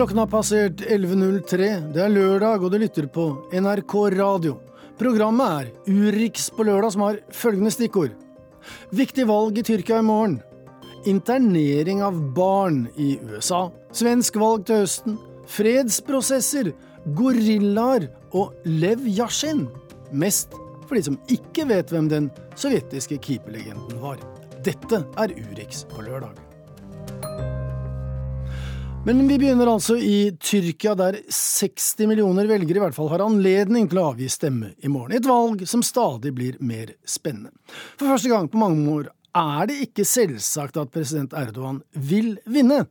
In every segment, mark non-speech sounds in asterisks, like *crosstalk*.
Klokken har passert 11.03. Det er lørdag, og du lytter på NRK Radio. Programmet er Urix på lørdag, som har følgende stikkord. Viktig valg i Tyrkia i morgen. Internering av barn i USA. Svensk valg til høsten. Fredsprosesser. Gorillaer og Lev Yashin. Mest for de som ikke vet hvem den sovjetiske keeperlegenden var. Dette er Urix på lørdag. Men vi begynner altså i Tyrkia, der 60 millioner velgere i hvert fall har anledning til å avgi stemme i morgen. Et valg som stadig blir mer spennende. For første gang på mange år er det ikke selvsagt at president Erdogan vil vinne.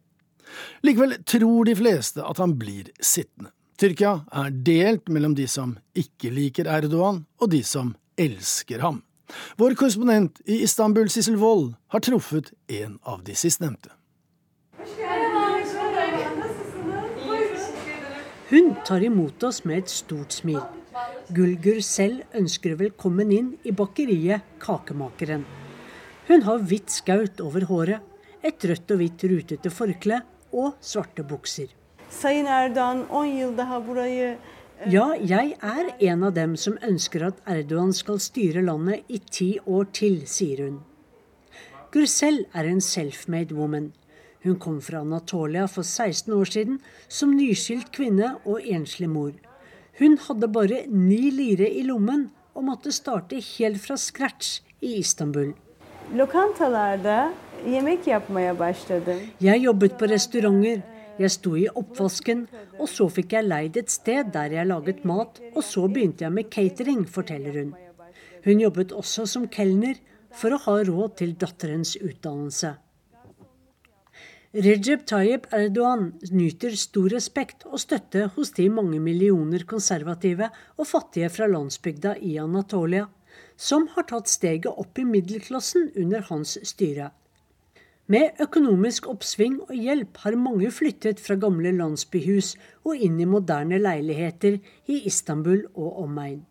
Likevel tror de fleste at han blir sittende. Tyrkia er delt mellom de som ikke liker Erdogan, og de som elsker ham. Vår korrespondent i Istanbul, Sissel Wold, har truffet en av de sistnevnte. Hun tar imot oss med et stort smil. Gulgur selv ønsker velkommen inn i bakeriet Kakemakeren. Hun har hvitt skaut over håret, et rødt og hvitt rutete forkle og svarte bukser. Ja, jeg er en av dem som ønsker at Erdogan skal styre landet i ti år til, sier hun. Gursel er en self-made woman. Hun kom fra Anatolia for 16 år siden som nyskilt kvinne og enslig mor. Hun hadde bare ni lire i lommen og måtte starte helt fra scratch i Istanbul. Jeg jobbet på restauranter. Jeg sto i oppvasken, og så fikk jeg leid et sted der jeg laget mat, og så begynte jeg med catering, forteller hun. Hun jobbet også som kelner for å ha råd til datterens utdannelse. Recep Tayyip Erdogan nyter stor respekt og støtte hos de mange millioner konservative og fattige fra landsbygda i Anatolia, som har tatt steget opp i middelklassen under hans styre. Med økonomisk oppsving og hjelp har mange flyttet fra gamle landsbyhus og inn i moderne leiligheter i Istanbul og omegn.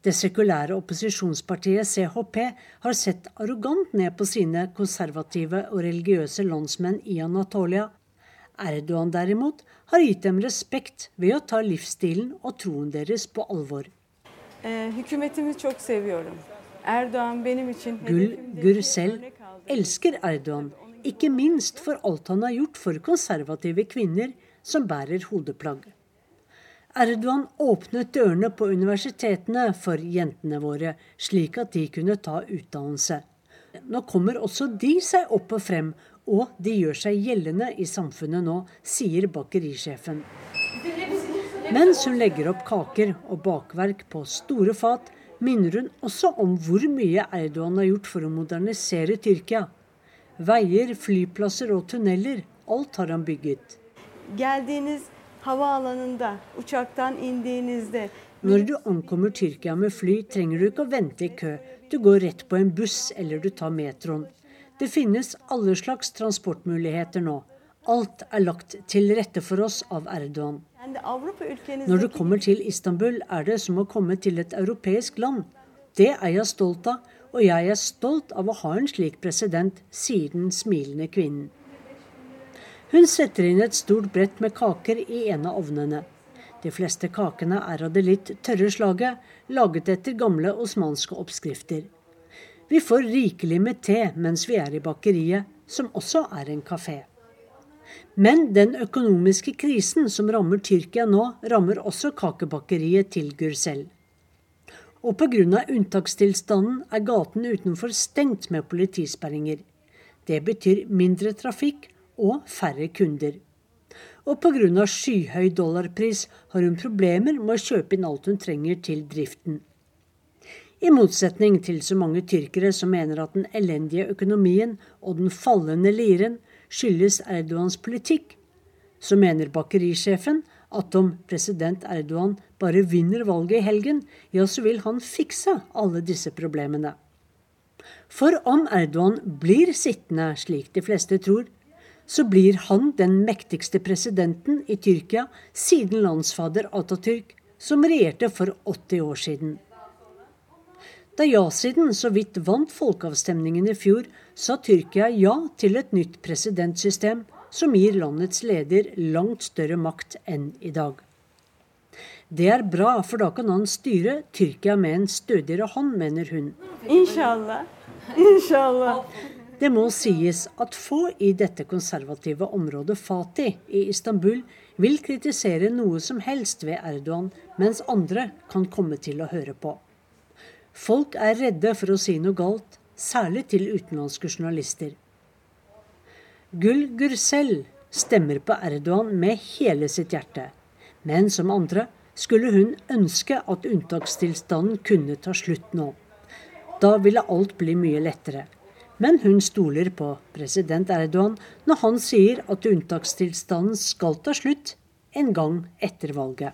Det sekulære opposisjonspartiet CHP har sett arrogant ned på sine konservative og religiøse landsmenn i Anatolia. Erdogan derimot har gitt dem respekt ved å ta livsstilen og troen deres på alvor. Eh, Gul Gursel elsker Erdogan, ikke minst for alt han har gjort for konservative kvinner som bærer hodeplagg. Erdogan åpnet dørene på universitetene for jentene våre, slik at de kunne ta utdannelse. Nå kommer også de seg opp og frem, og de gjør seg gjeldende i samfunnet nå, sier bakerisjefen. Mens hun legger opp kaker og bakverk på store fat, minner hun også om hvor mye Erdogan har gjort for å modernisere Tyrkia. Veier, flyplasser og tunneler, alt har han bygget. Geldiğiniz havaalanında uçaktan indiğinizde Når du ankommer Tyrkia med fly, trenger du ikke å vente i kø. Du går rett på en buss, eller du tar metroen. Det finnes alle slags transportmuligheter nå. Alt er lagt til rette for oss av Erdogan. Når du kommer til Istanbul, er det som å komme til et europeisk land. Det er jeg stolt av, og jeg er stolt av å ha en slik president, sier den smilende kvinnen. Hun setter inn et stort brett med kaker i en av ovnene. De fleste kakene er av det litt tørre slaget, laget etter gamle osmanske oppskrifter. Vi får rikelig med te mens vi er i bakeriet, som også er en kafé. Men den økonomiske krisen som rammer Tyrkia nå, rammer også kakebakeriet til Gursel. Og pga. unntakstilstanden er gaten utenfor stengt med politisperringer. Det betyr mindre trafikk og færre kunder. Og pga. skyhøy dollarpris har hun problemer med å kjøpe inn alt hun trenger til driften. I motsetning til så mange tyrkere som mener at den elendige økonomien og den fallende liren skyldes Erdogans politikk, så mener bakerisjefen at om president Erdogan bare vinner valget i helgen, ja, så vil han fikse alle disse problemene. For om Erdogan blir sittende, slik de fleste tror, så blir han den mektigste presidenten i Tyrkia siden landsfader Atatürk, som regjerte for 80 år siden. Da ja-siden så vidt vant folkeavstemningen i fjor, sa Tyrkia ja til et nytt presidentsystem, som gir landets leder langt større makt enn i dag. Det er bra, for da kan han styre Tyrkia med en stødigere hånd, mener hun. Inshallah. Inshallah. Det må sies at få i dette konservative området Fatih i Istanbul vil kritisere noe som helst ved Erdogan, mens andre kan komme til å høre på. Folk er redde for å si noe galt, særlig til utenlandske journalister. Gul Gursel stemmer på Erdogan med hele sitt hjerte, men som andre skulle hun ønske at unntakstilstanden kunne ta slutt nå. Da ville alt bli mye lettere. Men hun stoler på president Erdogan når han sier at unntakstilstanden skal ta slutt en gang etter valget.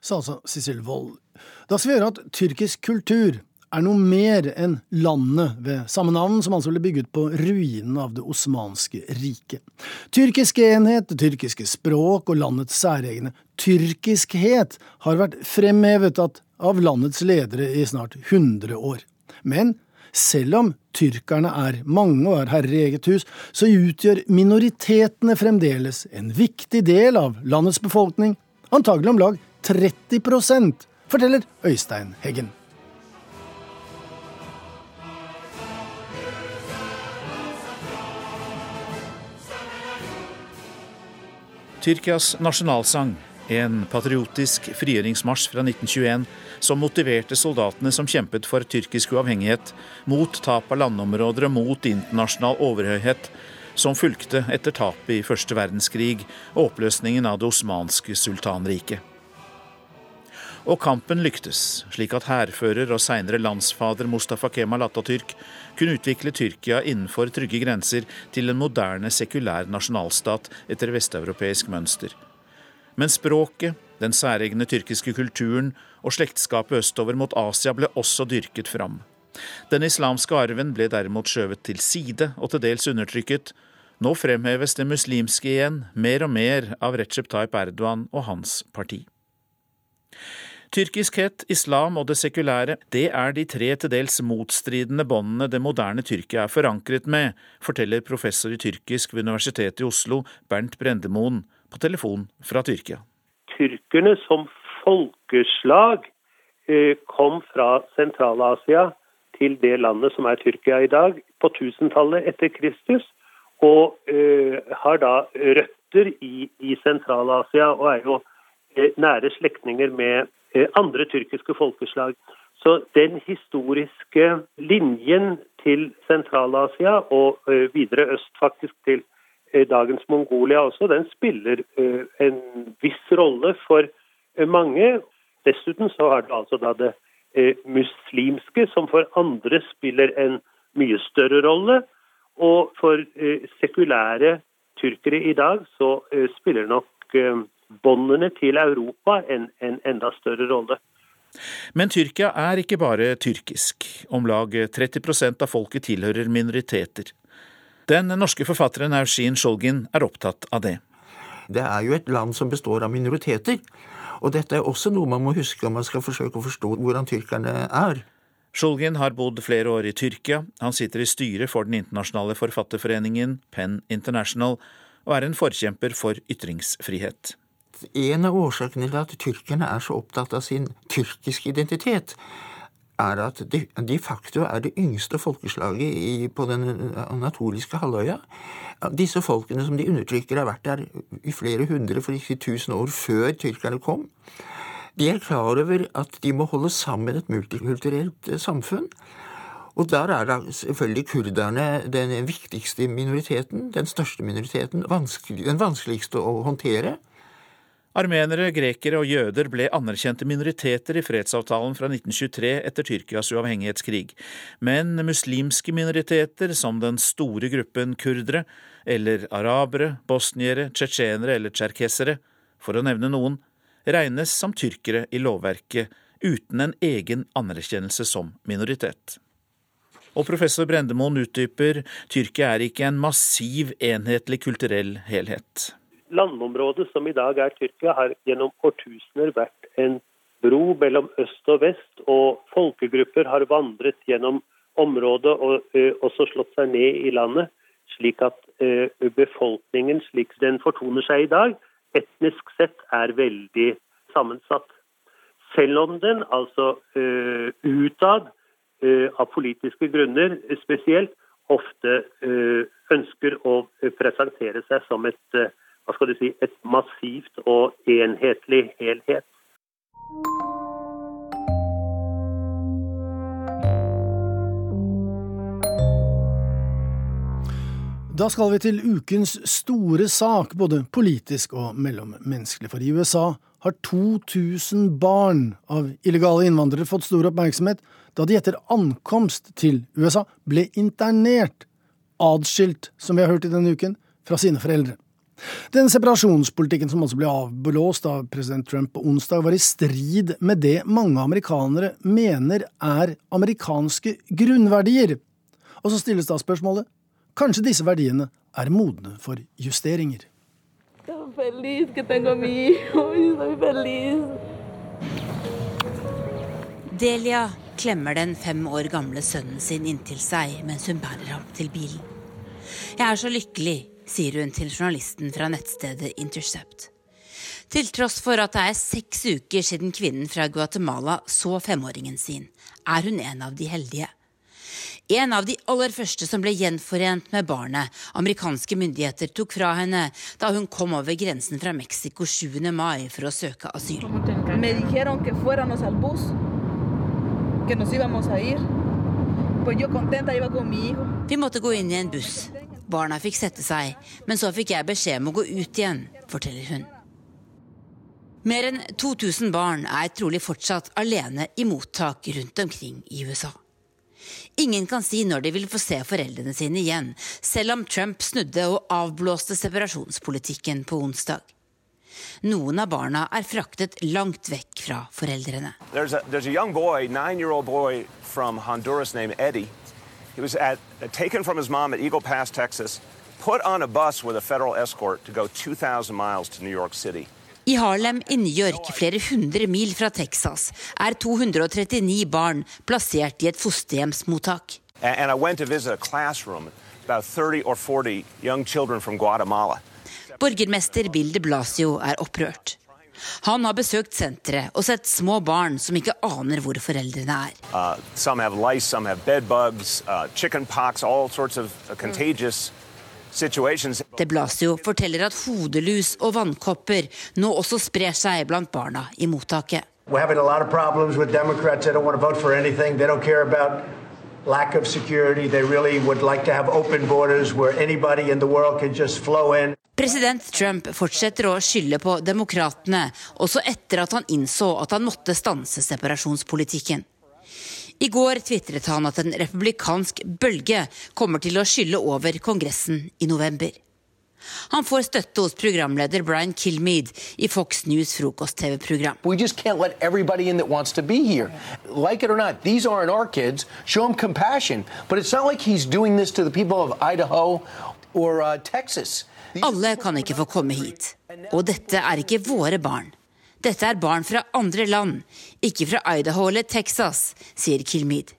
Sa altså Sissel Wold. Da skal vi høre at tyrkisk kultur er noe mer enn landet ved samme navn, som altså ble bygget på ruinen av det osmanske riket. Tyrkisk enhet, det tyrkiske språk og landets særegne tyrkiskhet har vært fremhevet av landets ledere i snart 100 år. Men selv om tyrkerne er mange og er herrer i eget hus, så utgjør minoritetene fremdeles en viktig del av landets befolkning, antagelig om lag 30% forteller Øystein Heggen. Tyrkias nasjonalsang, en patriotisk frigjøringsmarsj fra 1921, som motiverte soldatene som kjempet for tyrkisk uavhengighet, mot tap av landområder og mot internasjonal overhøyhet, som fulgte etter tapet i første verdenskrig og oppløsningen av det osmanske sultanriket. Og kampen lyktes, slik at hærfører og seinere landsfader Mustafa Kemal Atatürk kunne utvikle Tyrkia innenfor trygge grenser til en moderne, sekulær nasjonalstat etter vesteuropeisk mønster. Men språket, den særegne tyrkiske kulturen og slektskapet østover mot Asia ble også dyrket fram. Den islamske arven ble derimot skjøvet til side og til dels undertrykket. Nå fremheves det muslimske igjen, mer og mer av Recep Tayyip Erdogan og hans parti. Tyrkiskhet, islam og det sekulære, det er de tre til dels motstridende båndene det moderne Tyrkia er forankret med, forteller professor i tyrkisk ved Universitetet i Oslo, Bernt Brendemoen, på telefon fra Tyrkia. Tyrkerne som folkeslag eh, kom fra Sentral-Asia til det landet som er Tyrkia i dag, på 1000-tallet etter Kristus, og uh, har da røtter i, i Sentral-Asia og er jo uh, nære slektninger med andre tyrkiske folkeslag. Så den historiske linjen til Sentral-Asia og videre øst faktisk til dagens Mongolia også, den spiller en viss rolle for mange. Dessuten så har det altså da det eh, muslimske, som for andre spiller en mye større rolle. Og for eh, sekulære tyrkere i dag så eh, spiller nok eh, båndene til Europa en, en enda større rolle. Men Tyrkia er ikke bare tyrkisk. Om lag 30% av folket tilhører minoriteter. Den norske forfatteren Eushin Sjolgin er opptatt av det. Det er jo et land som består av minoriteter. Og dette er også noe man må huske om man skal forsøke å forstå hvordan tyrkerne er. Sjolgin har bodd flere år i Tyrkia. Han sitter i styret for den internasjonale forfatterforeningen Penn International, og er en forkjemper for ytringsfrihet. En av årsakene til at tyrkerne er så opptatt av sin tyrkiske identitet, er at de, de facto er det yngste folkeslaget i, på den anatoliske halvøya. Disse folkene som de undertrykker, har vært der i flere hundre, for ikke tusen år før tyrkerne kom. De er klar over at de må holde sammen et multikulturelt eh, samfunn. Og der er da selvfølgelig kurderne den viktigste minoriteten, den største minoriteten, vanskelig, den vanskeligste å håndtere. Armenere, grekere og jøder ble anerkjente minoriteter i fredsavtalen fra 1923 etter Tyrkias uavhengighetskrig, men muslimske minoriteter, som den store gruppen kurdere, eller arabere, bosniere, tsjetsjenere eller tsjerkessere, for å nevne noen, regnes som tyrkere i lovverket uten en egen anerkjennelse som minoritet. Og professor Brendemoen utdyper Tyrkia er ikke en massiv, enhetlig kulturell helhet landområdet som i dag er Tyrkia, har gjennom årtusener vært en bro mellom øst og vest, og folkegrupper har vandret gjennom området og også slått seg ned i landet, slik at befolkningen slik den fortoner seg i dag, etnisk sett er veldig sammensatt. Selv om den altså utad, av politiske grunner spesielt, ofte ønsker å presentere seg som et, hva skal du si, et massivt og enhetlig helhet. Da skal vi til ukens store sak, både politisk og mellommenneskelig. For i USA har 2000 barn av illegale innvandrere fått stor oppmerksomhet da de etter ankomst til USA ble internert, adskilt, som vi har hørt i denne uken, fra sine foreldre. Den separasjonspolitikken som altså ble avblåst av president Trump på onsdag, var i strid med det mange amerikanere mener er amerikanske grunnverdier. Og så stilles da spørsmålet Kanskje disse verdiene er modne for justeringer. *laughs* Delia klemmer den fem år gamle sønnen sin inntil seg mens hun bærer ham til bilen. Jeg er så lykkelig, sier hun til journalisten fra nettstedet Intercept. Til tross for at det er seks uker siden kvinnen fra Guatemala så femåringen sin, er hun en av de heldige. En av de aller første som ble gjenforent med barnet amerikanske myndigheter tok fra henne da hun kom over grensen fra Mexico 7. mai for å søke asyl. Vi måtte gå inn i en buss. Barna fikk sette seg, men så fikk jeg beskjed om å gå ut igjen, forteller hun. Mer enn 2000 barn er trolig fortsatt alene i mottak rundt omkring i USA. Ingen kan si når de vil få se foreldrene sine igjen, selv om Trump snudde og avblåste separasjonspolitikken på onsdag. Noen av barna er fraktet langt vekk fra foreldrene. There's a, there's a boy, Eddie. He was at, taken from his mom at Eagle Pass, Texas, put on a bus with a federal escort to go 2,000 miles to New York City. I Harlem i New York, flere hundre mil fra Texas, er 239 barn plassert i et fosterhjemsmottak. Borgermester Bill de Blasio er opprørt. Han har besøkt senteret og sett små barn som ikke aner hvor foreldrene er. Uh, some have lice, some have bed bugs, uh, chicken pox, all sorts of uh, contagious De Blasio forteller at hodelus og vannkopper nå også sprer seg blant barna i mottaket. lack of security. They really would like to have open borders where anybody in the world can just flow in. President Trump fortsetter å skylde på demokratene, også etter at han innså at han måtte stanse separasjonspolitikken. I går tvitret han at en republikansk bølge kommer til å skylle over Kongressen i november. Han får støtte hos programleder Brian Kilmead i Fox News frokost-TV-program. Like it or not, these aren't our kids. Show them compassion. But it's not like he's doing this to the people of Idaho or uh, Texas. Alle kan ikke få komme hit. Og dette er ikke våre barn. Dette er barn fra andre land, ikke fra Idaho eller Texas, sier Kilmid.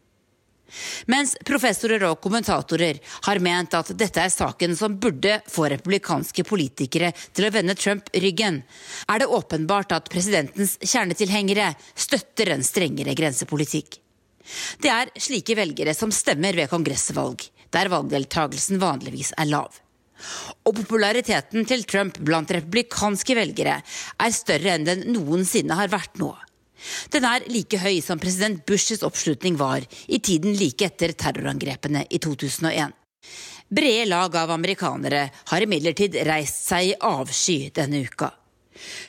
Mens professorer og kommentatorer har ment at dette er saken som burde få republikanske politikere til å vende Trump ryggen, er det åpenbart at presidentens kjernetilhengere støtter en strengere grensepolitikk. Det er slike velgere som stemmer ved kongressvalg, der valgdeltagelsen vanligvis er lav. Og populariteten til Trump blant republikanske velgere er større enn den noensinne har vært nå. Den er like høy som president Bushs oppslutning var i tiden like etter terrorangrepene i 2001. Brede lag av amerikanere har imidlertid reist seg i avsky denne uka.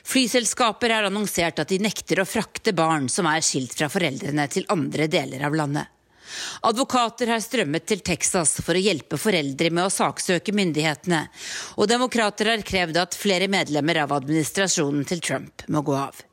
Flyselskaper har annonsert at de nekter å frakte barn som er skilt fra foreldrene til andre deler av landet. Advokater har strømmet til Texas for å hjelpe foreldre med å saksøke myndighetene, og demokrater har krevd at flere medlemmer av administrasjonen til Trump må gå av.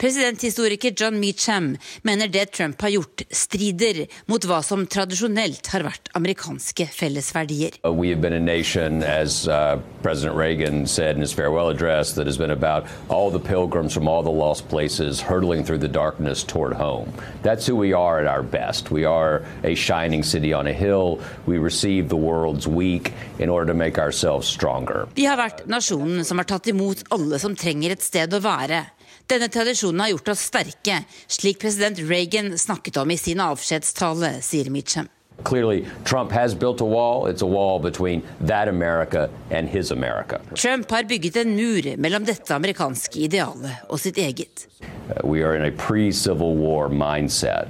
Presidenthistoriker John Meacham mener det Trump har gjort, strider mot hva som tradisjonelt har vært amerikanske fellesverdier. Uh, nation, as uh, President Reagan said in his farewell address, that has been about all the pilgrims from all the lost places hurtling through the darkness toward home. That's who we are at our best. We are a shining city on a hill. We receive the world's weak in order to make ourselves stronger. Vi har vært nasjonen som har tatt imot alle som trenger et sted å være. Denne tradisjonen har gjort oss sterke, slik president Reagan snakket om i sin avskjedstale, sier Mitchum. Clearly, Trump has built a wall. It's a wall between that America and his America. Trump har bygget en mur mellom dette amerikanske idealet og sitt eget. Uh, we are in a pre-Civil War mindset.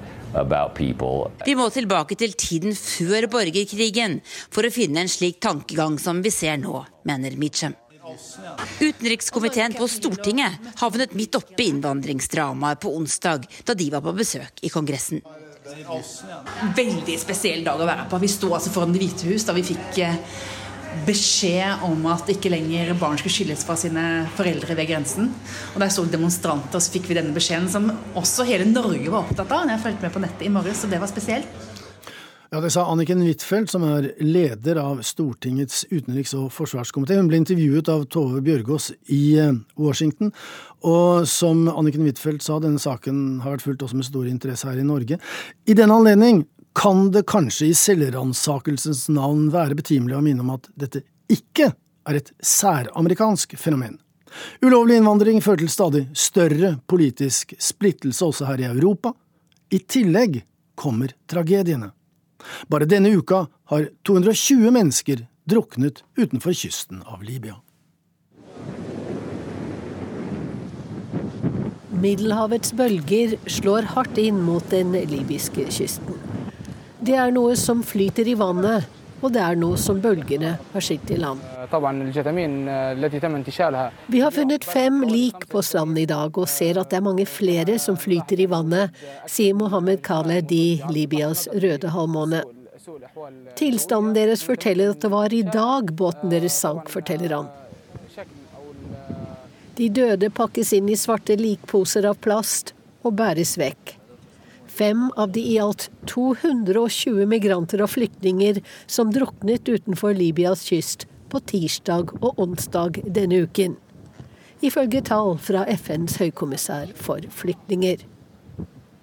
Vi må tilbake til tiden før borgerkrigen for å finne en slik tankegang som vi ser nå, mener Mitcham. Utenrikskomiteen på Stortinget havnet midt oppe i innvandringsdramaet på onsdag, da de var på besøk i Kongressen. Veldig spesiell dag å være på. Vi sto altså foran Det hvite hus da vi fikk eh, beskjed om at ikke lenger barn skulle skilles fra sine foreldre ved grensen. Og Der sto demonstranter, og så fikk vi denne beskjeden som også hele Norge var opptatt av. Jeg fulgte med på nettet i morges, så det var spesielt. Ja, Det sa Anniken Huitfeldt, som er leder av Stortingets utenriks- og forsvarskomité. Hun ble intervjuet av Tove Bjørgaas i eh, Washington. Og som Anniken Huitfeldt sa, denne saken har vært fulgt også med stor interesse her i Norge. I den anledning kan det kanskje i selvransakelsens navn være betimelig å minne om at dette ikke er et særamerikansk fenomen. Ulovlig innvandring fører til stadig større politisk splittelse også her i Europa. I tillegg kommer tragediene. Bare denne uka har 220 mennesker druknet utenfor kysten av Libya. Middelhavets bølger slår hardt inn mot den libyske kysten. Det er noe som flyter i vannet, og det er noe som bølgene har skilt i land. Vi har funnet fem lik på stranden i dag, og ser at det er mange flere som flyter i vannet, sier Mohammed Khaled i Libyas røde halvmåne. Tilstanden deres forteller at det var i dag båten deres sank, forteller han. De døde pakkes inn i svarte likposer av plast og bæres vekk fem av de i alt 220 migranter og flyktninger som druknet utenfor Libyas kyst på tirsdag og onsdag denne uken. Ifølge tall fra FNs høykommissær for flyktninger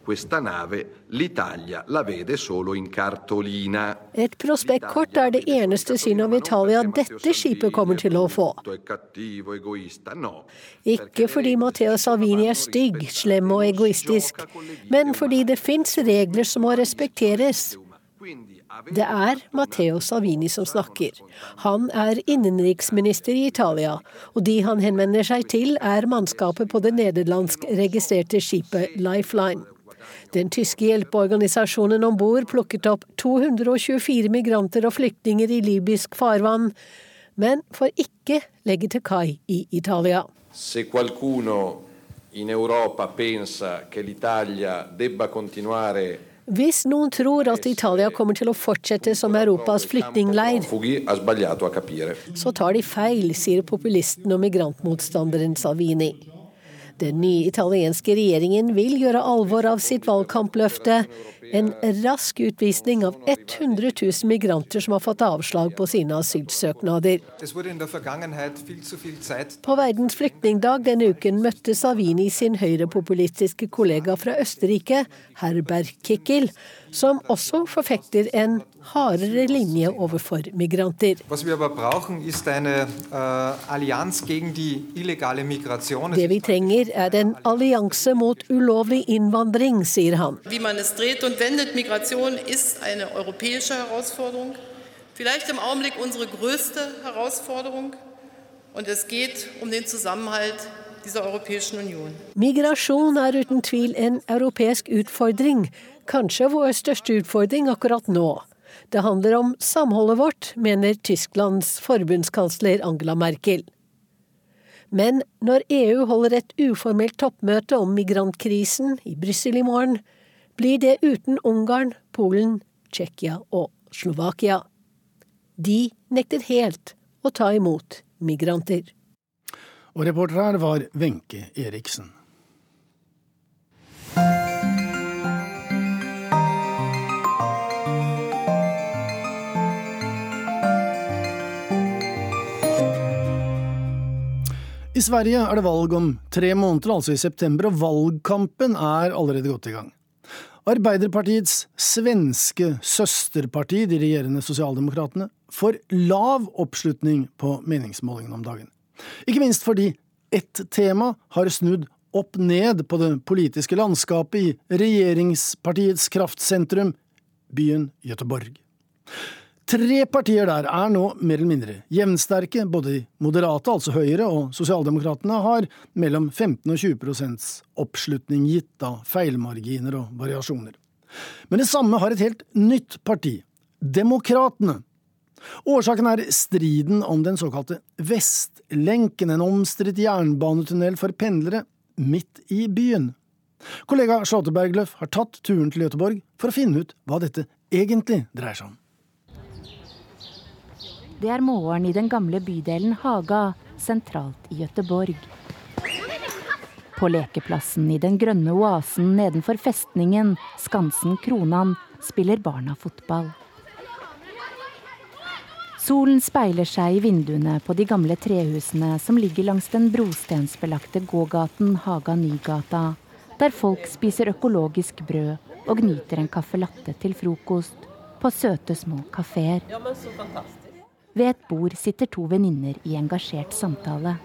questa nave l'Italia la vede solo in cartolina. Et prospektkort er det eneste syn av Italia dette skipet kommer til å få. Ikke fordi Matteo Salvini er stygg, slem og egoistisk, men fordi det fins regler som må respekteres. Det er Matteo Salvini som snakker. Han er innenriksminister i Italia, og de han henvender seg til, er mannskapet på det nederlandsk registrerte skipet Lifeline. Den tyske hjelpeorganisasjonen om bord plukket opp 224 migranter og flyktninger i libysk farvann, men får ikke legge til kai i Italia. Se qualcuno in Europa pensa che l'Italia debba continuare hvis noen tror at Italia kommer til å fortsette som Europas flyktningleir, så tar de feil, sier populisten og migrantmotstanderen Salvini. Den nye italienske regjeringen vil gjøre alvor av sitt valgkampløfte. En rask utvisning av 100 000 migranter som har fått avslag på sine asylsøknader. På Verdens flyktningdag denne uken møtte Savini sin høyrepopulistiske kollega fra Østerrike, Herbert Kickel, som også forfekter en hardere linje overfor migranter. Äh, Det vi trenger er en allianse mot ulovlig innvandring, sier han. Wie man es dreht und wendet, Migration ist eine europäische Herausforderung. Vielleicht im Augenblick unsere größte Herausforderung. Und es geht um den Zusammenhalt dieser Europäischen Union. Migrasjon er uten tvil en europeisk utfordring, kanskje vår største utfordring akkurat nå. Det handler om samholdet vårt, mener Tysklands forbundskansler Angela Merkel. Men når EU holder et uformelt toppmøte om migrantkrisen i Brussel i morgen, blir det uten Ungarn, Polen, Tsjekkia og Slovakia. De nekter helt å ta imot migranter. Og reporter her var Wenche Eriksen. I Sverige er det valg om tre måneder, altså i september, og valgkampen er allerede godt i gang. Arbeiderpartiets svenske søsterparti, de regjerende sosialdemokratene, får lav oppslutning på meningsmålingene om dagen. Ikke minst fordi ett tema har snudd opp ned på det politiske landskapet i regjeringspartiets kraftsentrum, byen Göteborg. Tre partier der er nå mer eller mindre jevnsterke. Både de moderate, altså Høyre, og Sosialdemokratene har mellom 15 og 20 prosents oppslutning, gitt av feilmarginer og variasjoner. Men det samme har et helt nytt parti, Demokratene. Årsaken er striden om den såkalte Vestlenken, en omstridt jernbanetunnel for pendlere midt i byen. Kollega Charlotte Bergløff har tatt turen til Göteborg for å finne ut hva dette egentlig dreier seg om. Det er morgen i den gamle bydelen Haga, sentralt i Gøteborg. På lekeplassen i den grønne oasen nedenfor festningen, Skansen Kronan, spiller barna fotball. Solen speiler seg i vinduene på de gamle trehusene som ligger langs den brostensbelagte gågaten Haga Nygata, der folk spiser økologisk brød og nyter en caffè latte til frokost på søte små kafeer. Ja, ved et bord sitter to venninner i engasjert samtale.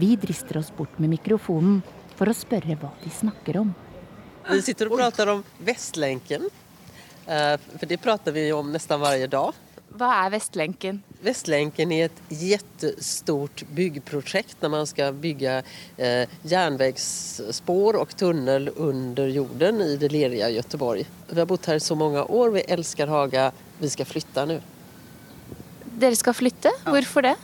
Vi drister oss bort med mikrofonen for å spørre hva de snakker om. Vi sitter og prater om Vestlenken. Eh, for det prater vi om nesten hver dag. Hva er Vestlenken? Vestlenken er et kjempestort byggeprosjekt når man skal bygge eh, jernveispor og tunnel under jorden i det lerige Göteborg. Vi har bodd her i så mange år, vi elsker Haga. Vi skal flytte nå. Dere skal flytte? Hvorfor det?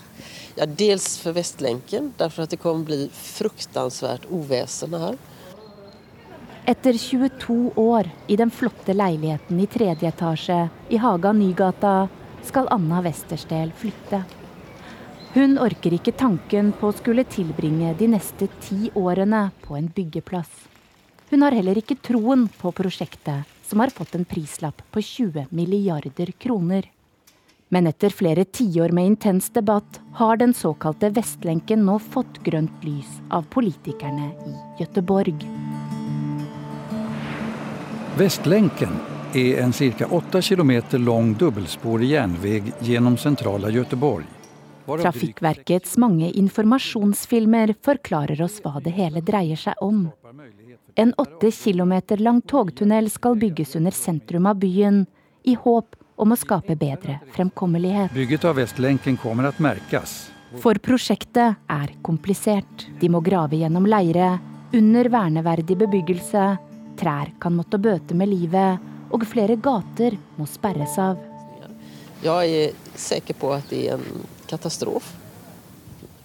Ja, dels for Vestlenken, derfor at det kommer bli fruktansvært uvesen her. Etter 22 år i den flotte leiligheten i tredje etasje i Haga Nygata skal Anna Westerstel flytte. Hun orker ikke tanken på å skulle tilbringe de neste ti årene på en byggeplass. Hun har heller ikke troen på prosjektet, som har fått en prislapp på 20 milliarder kroner. Men etter flere tiår med intens debatt har den såkalte Vestlenken nå fått grønt lys av politikerne i Gøteborg. Vestlenken er en ca. 8 km lang dobbeltsporet jernvei gjennom sentrale Gøteborg. Trafikkverkets mange informasjonsfilmer forklarer oss hva det hele dreier seg om. En åtte kilometer lang togtunnel skal bygges under sentrum av byen, i håp om å skape bedre fremkommelighet. Bygget av Vestlenken kommer til merkes. For prosjektet er komplisert. De må grave gjennom leire, under verneverdig bebyggelse. Trær kan måtte bøte med livet, og flere gater må sperres av. Jeg er sikker på at det er en katastrofe.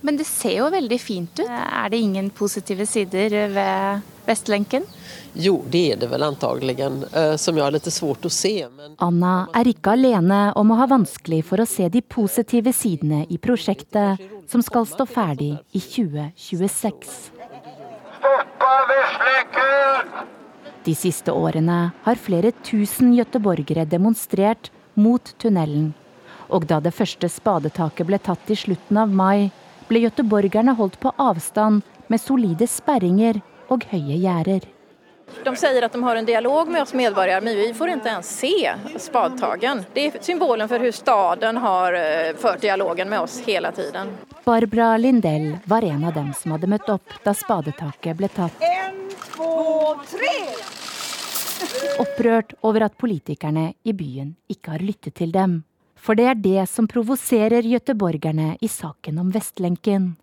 Men det ser jo veldig fint ut. Er det ingen positive sider ved Vestlenken? Jo, det er det vel antagelig, eh, som jeg har litt svårt å se. Men... Anna er ikke alene om å ha vanskelig for å se de positive sidene i prosjektet, som skal stå ferdig i 2026. Stoppa Vestlenken! De siste årene har flere tusen gøteborgere demonstrert mot tunnelen. Og da det første spadetaket ble tatt i slutten av mai, ble göteborgerne holdt på avstand med solide sperringer og høye gjerder. De sier at de har en dialog med oss medborgere, men vi får ikke engang se spadtagen. Det er symbolen for hvordan staden har eh, ført dialogen med oss hele tiden. Barbara Lindell var en av dem som hadde møtt opp da spadetaket ble tatt. En, to, tre! Opprørt over at politikerne i byen ikke har lyttet til dem. For det er det som provoserer gøteborgerne i saken om Vestlenken.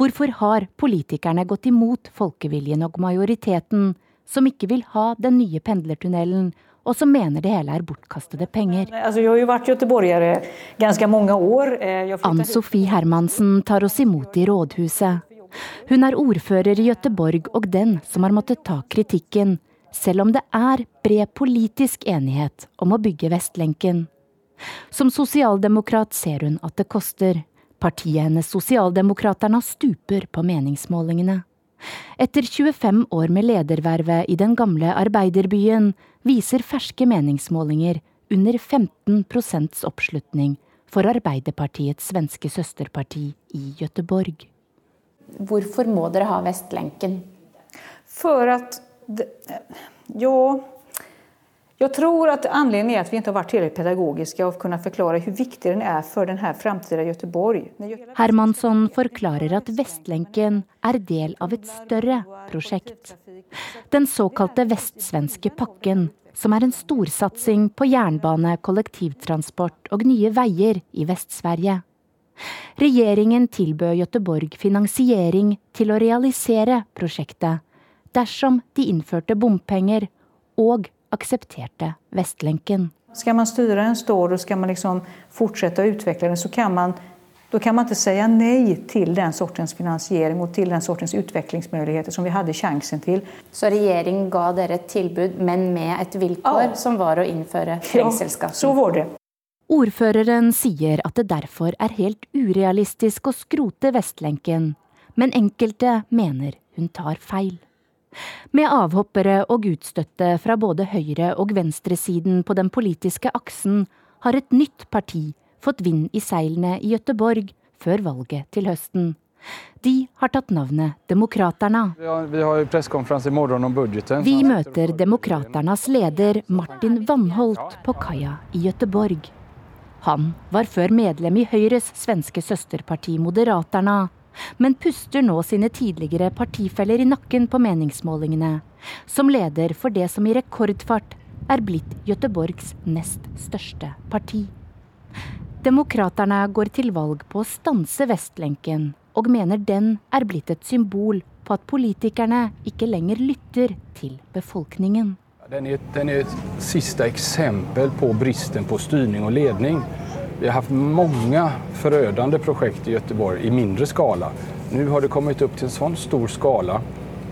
Hvorfor har politikerne gått imot folkeviljen og majoriteten, som ikke vil ha den nye pendlertunnelen, og som mener det hele er bortkastede penger. Altså, jeg har jo vært göteborgere ganske mange år. Eh, Ann Sofie Hermansen tar oss imot i rådhuset. Hun er ordfører i Gøteborg og den som har måttet ta kritikken, selv om det er bred politisk enighet om å bygge Vestlenken. Som sosialdemokrat ser hun at det koster. Partiet hennes Sosialdemokraterne stuper på meningsmålingene. Etter 25 år med ledervervet i den gamle arbeiderbyen viser ferske meningsmålinger under 15 oppslutning for Arbeiderpartiets svenske søsterparti i Gøteborg. Hvorfor må dere ha Vestlenken? For at Ja, jeg tror at anledningen er at vi ikke har vært tilräckligt pedagogiske og kunnet forklare hvor viktig den er for denne framtida Göteborg. Hermansson forklarer at Vestlenken er del av et større prosjekt. Den såkalte vestsvenske pakken, som er en storsatsing på jernbane, kollektivtransport og nye veier i Vest-Sverige. Regjeringen tilbød Göteborg finansiering til å realisere prosjektet, dersom de innførte bompenger og aksepterte Vestlenken. Skal man styre en stad og skal man liksom fortsette å utvikle den, så kan man, kan man ikke si nei til den sortens finansiering og til den sortens utviklingsmuligheter som vi hadde sjansen til. Så regjeringen ga dere et tilbud, men med et vilkår, ja. som var å innføre trengselsskatten? Ja, så var det. Ordføreren sier at det derfor er helt urealistisk å skrote Vestlenken, men enkelte mener hun tar feil. Med avhoppere og utstøtte fra både høyre- og venstresiden på den politiske aksen har et nytt parti fått vind i seilene i Gøteborg før valget til høsten. De har tatt navnet Demokraterna. Vi har pressekonferanse i morgen om budsjettet. Vi møter Demokraternas leder Martin Vannholt på kaia i Gøteborg. Han var før medlem i Høyres svenske søsterparti Moderaterna, men puster nå sine tidligere partifeller i nakken på meningsmålingene, som leder for det som i rekordfart er blitt Gøteborgs nest største parti. Demokraterne går til valg på å stanse Vestlenken, og mener den er blitt et symbol på at politikerne ikke lenger lytter til befolkningen. Den er, den er et siste eksempel på bristen på styring og ledning. Vi har hatt mange forødende prosjekt i Göteborg i mindre skala. Nå har det kommet opp til en sånn stor skala,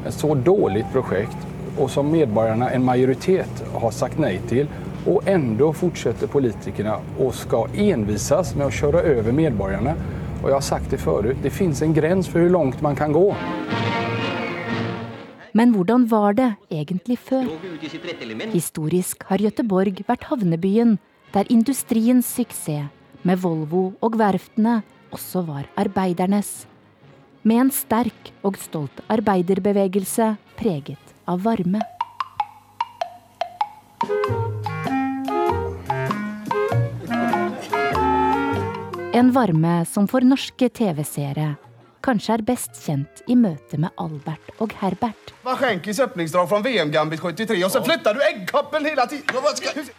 et så dårlig prosjekt, og som medborgerne, en majoritet, har sagt nei til. Og enda fortsetter politikerne og skal envises med å kjøre over medborgerne. Og jeg har sagt det før, det fins en grense for hvor langt man kan gå. Men hvordan var det egentlig før? Historisk har Gøteborg vært havnebyen der industriens suksess med Volvo og verftene også var arbeidernes. Med en sterk og stolt arbeiderbevegelse preget av varme. En varme som for norske TV-seere kanskje er best kjent i møte med Albert og Herbert. Waschenkis åpningsdrag fra VM-Gambit 73, og så flytter du eggkappen hele tiden!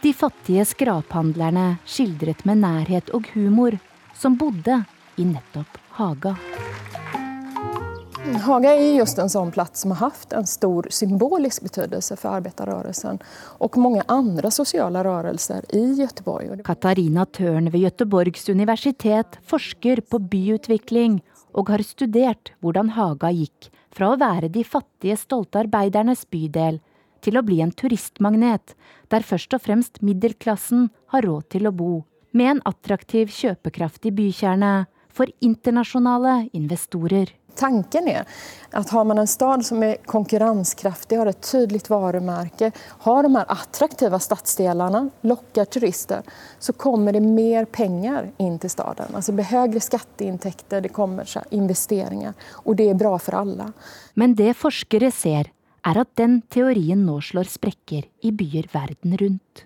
De fattige skraphandlerne skildret med nærhet og humor, som bodde i nettopp Haga. Haga er just en sånn plass som har hatt en stor symbolisk betydelse for arbeiderrørelsen og mange andre sosiale rørelser i Göteborg. Katarina Tørn ved Göteborgs universitet forsker på byutvikling og har studert hvordan Haga gikk fra å være de fattige, stolte arbeidernes bydel til å bli en turistmagnet, der først og fremst middelklassen har råd til å bo, med en attraktiv kjøpekraftig bykjerne for internasjonale investorer. Tanken er at har man en stad som er konkurransekraftig, har et tydelig varemerke, har de her attraktive stadsdelene, lokker turister, så kommer det mer penger inn til staden. Altså det blir høyere skatteinntekter, det kommer investeringer. Og det er bra for alle. Men det forskere ser, er at den teorien nå slår sprekker i byer verden rundt.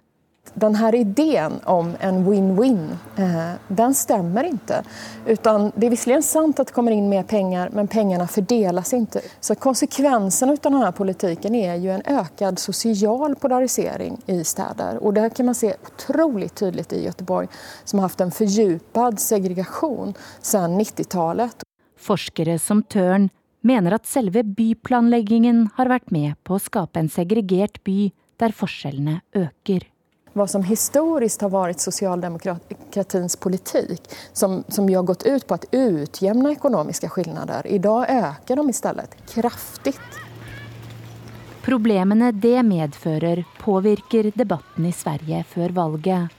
Denne ideen om en win-win, eh, den stemmer ikke. Utan det er visserligen sant at det kommer inn mer penger, men pengene fordeles ikke. Så konsekvensen av denne politikken er jo en økt sosial polarisering i steder. Og det kan man se utrolig tydelig i Göteborg, som har hatt en fordypet segregation siden 90-tallet. Forskere som Tørn mener at selve byplanleggingen har vært med på å skape en segregert by der forskjellene øker. Hva som historisk har vært sosialdemokratins politikk, som, som har gått ut på att utjevne ekonomiska skillnader. i dag øker de i stedet kraftig. Problemene det medfører, påvirker debatten i Sverige før valget.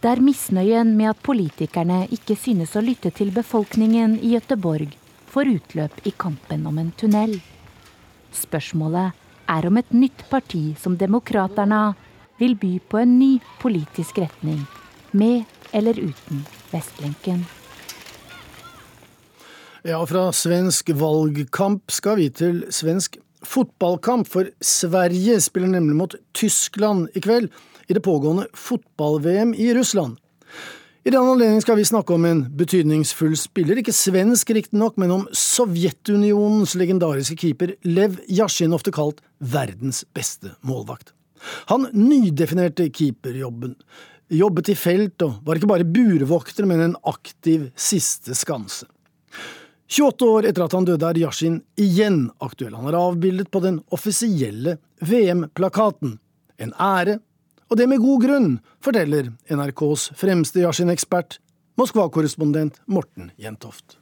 Der misnøyen med at politikerne ikke synes å lytte til befolkningen i Gøteborg, får utløp i kampen om en tunnel. Spørsmålet er om et nytt parti som Demokraterna vil by på en ny politisk retning, med eller uten Vestlenken. Ja, fra svensk valgkamp skal vi til svensk fotballkamp, for Sverige spiller nemlig mot Tyskland i kveld i det pågående fotball-VM i Russland. I den anledning skal vi snakke om en betydningsfull spiller, ikke svensk riktignok, men om Sovjetunionens legendariske keeper Lev Yashin, ofte kalt verdens beste målvakt. Han nydefinerte keeperjobben, jobbet i felt og var ikke bare burvokter, men en aktiv siste skanse. 28 år etter at han døde, er Yashin igjen aktuell. Han er avbildet på den offisielle VM-plakaten. En ære, og det med god grunn, forteller NRKs fremste Yashin-ekspert, Moskva-korrespondent Morten Jentoft.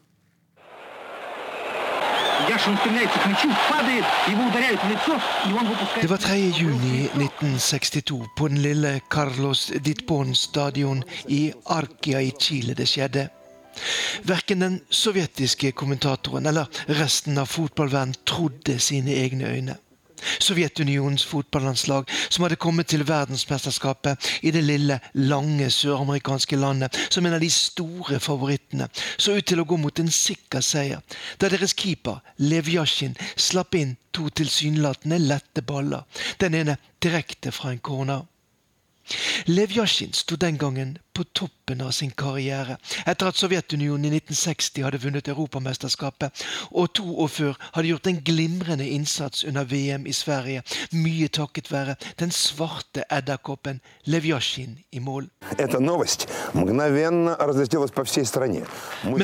Det var 3. juni 1962 på den lille Carlos Ditbon stadion i Arkia i Chile det skjedde. Verken den sovjetiske kommentatoren eller resten av fotballverden trodde sine egne øyne. Sovjetunionens fotballandslag, som hadde kommet til verdensmesterskapet i det lille, lange søramerikanske landet som en av de store favorittene, så ut til å gå mot en sikker seier, da deres keeper, Lev Yashin, slapp inn to tilsynelatende lette baller, den ene direkte fra en corner. Yashin sto den gangen på toppen av sin karriere, etter at Sovjetunionen i 1960 hadde vunnet Europamesterskapet, og to år før hadde gjort en glimrende innsats under VM i Sverige, mye takket være den svarte edderkoppen Lev Yashin i mål. Men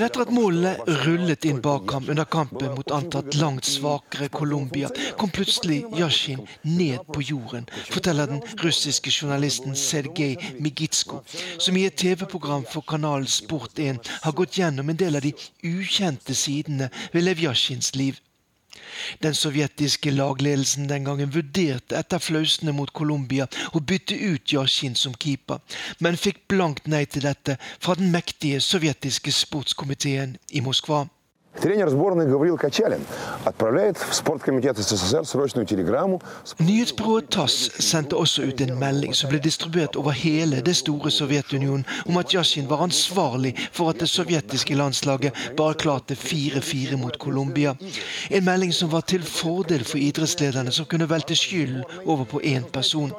etter at målene rullet inn bak ham under kampen mot antatt langt svakere Colombia, kom plutselig Yashin ned på jorden, forteller den russiske journalisten Sergej Migitsko, som i et TV-program for kanalen Sport1 har gått gjennom en del av de ukjente sidene ved Levjasjins liv. Den sovjetiske lagledelsen den gangen vurderte etter flausene mot Colombia å bytte ut Yashin som keeper, men fikk blankt nei til dette fra den mektige sovjetiske sportskomiteen i Moskva. Тренер сборной Гаврил Качалин отправляет в спорткомитет СССР срочную телеграмму. Nyhetsbyrået TASS sendte også ut en melding som ble distribuert over hele det store Sovjetunionen om at Yashin var ansvarlig for at det sovjetiske landslaget bare klarte 4-4 mot Colombia. En melding som var til fordel for idrettslederne, som kunne velte skylden over på én person.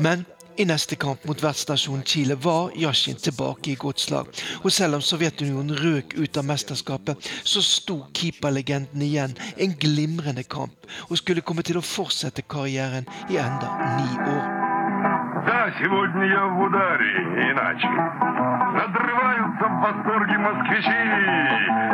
Men i neste kamp mot vertsnasjonen Chile var Yashin tilbake i godt slag. Og selv om Sovjetunionen røk ut av mesterskapet, så sto keeperlegenden igjen en glimrende kamp, og skulle komme til å fortsette karrieren i enda ni år. Да, сегодня я в ударе, иначе. Надрываются в восторге москвичи.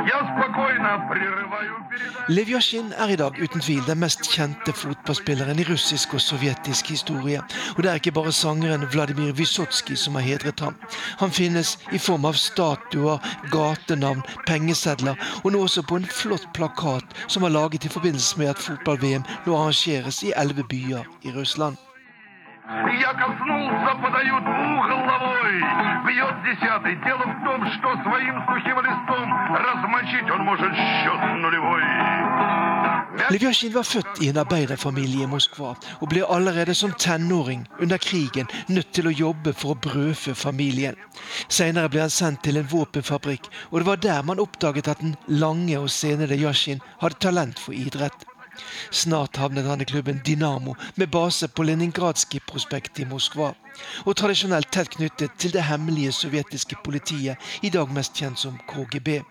Я спокойно прерываю Lev Yashin er i dag uten tvil den mest kjente fotballspilleren i russisk og sovjetisk historie. Og det er ikke bare sangeren Vladimir Vysotsky som har hedret ham. Han finnes i form av statuer, gatenavn, pengesedler, og nå også på en flott plakat som er laget i forbindelse med at fotball-VM nå arrangeres i elleve byer i Russland. Я коснулся, подают головой. Бьет десятый. Дело в том, что своим сухим листом размочить он может счет нулевой. Levjasjin var født i en arbeiderfamilie i Moskva og ble allerede som tenåring under krigen nødt til å jobbe for å brødfø familien. Senere ble han sendt til en våpenfabrikk, og det var der man oppdaget at den lange og senede Yashin hadde talent for idrett. Snart havnet han i klubben Dynamo med base på Leningradskij-prospektet i Moskva. Og tradisjonelt tett knyttet til det hemmelige sovjetiske politiet, i dag mest kjent som KGB.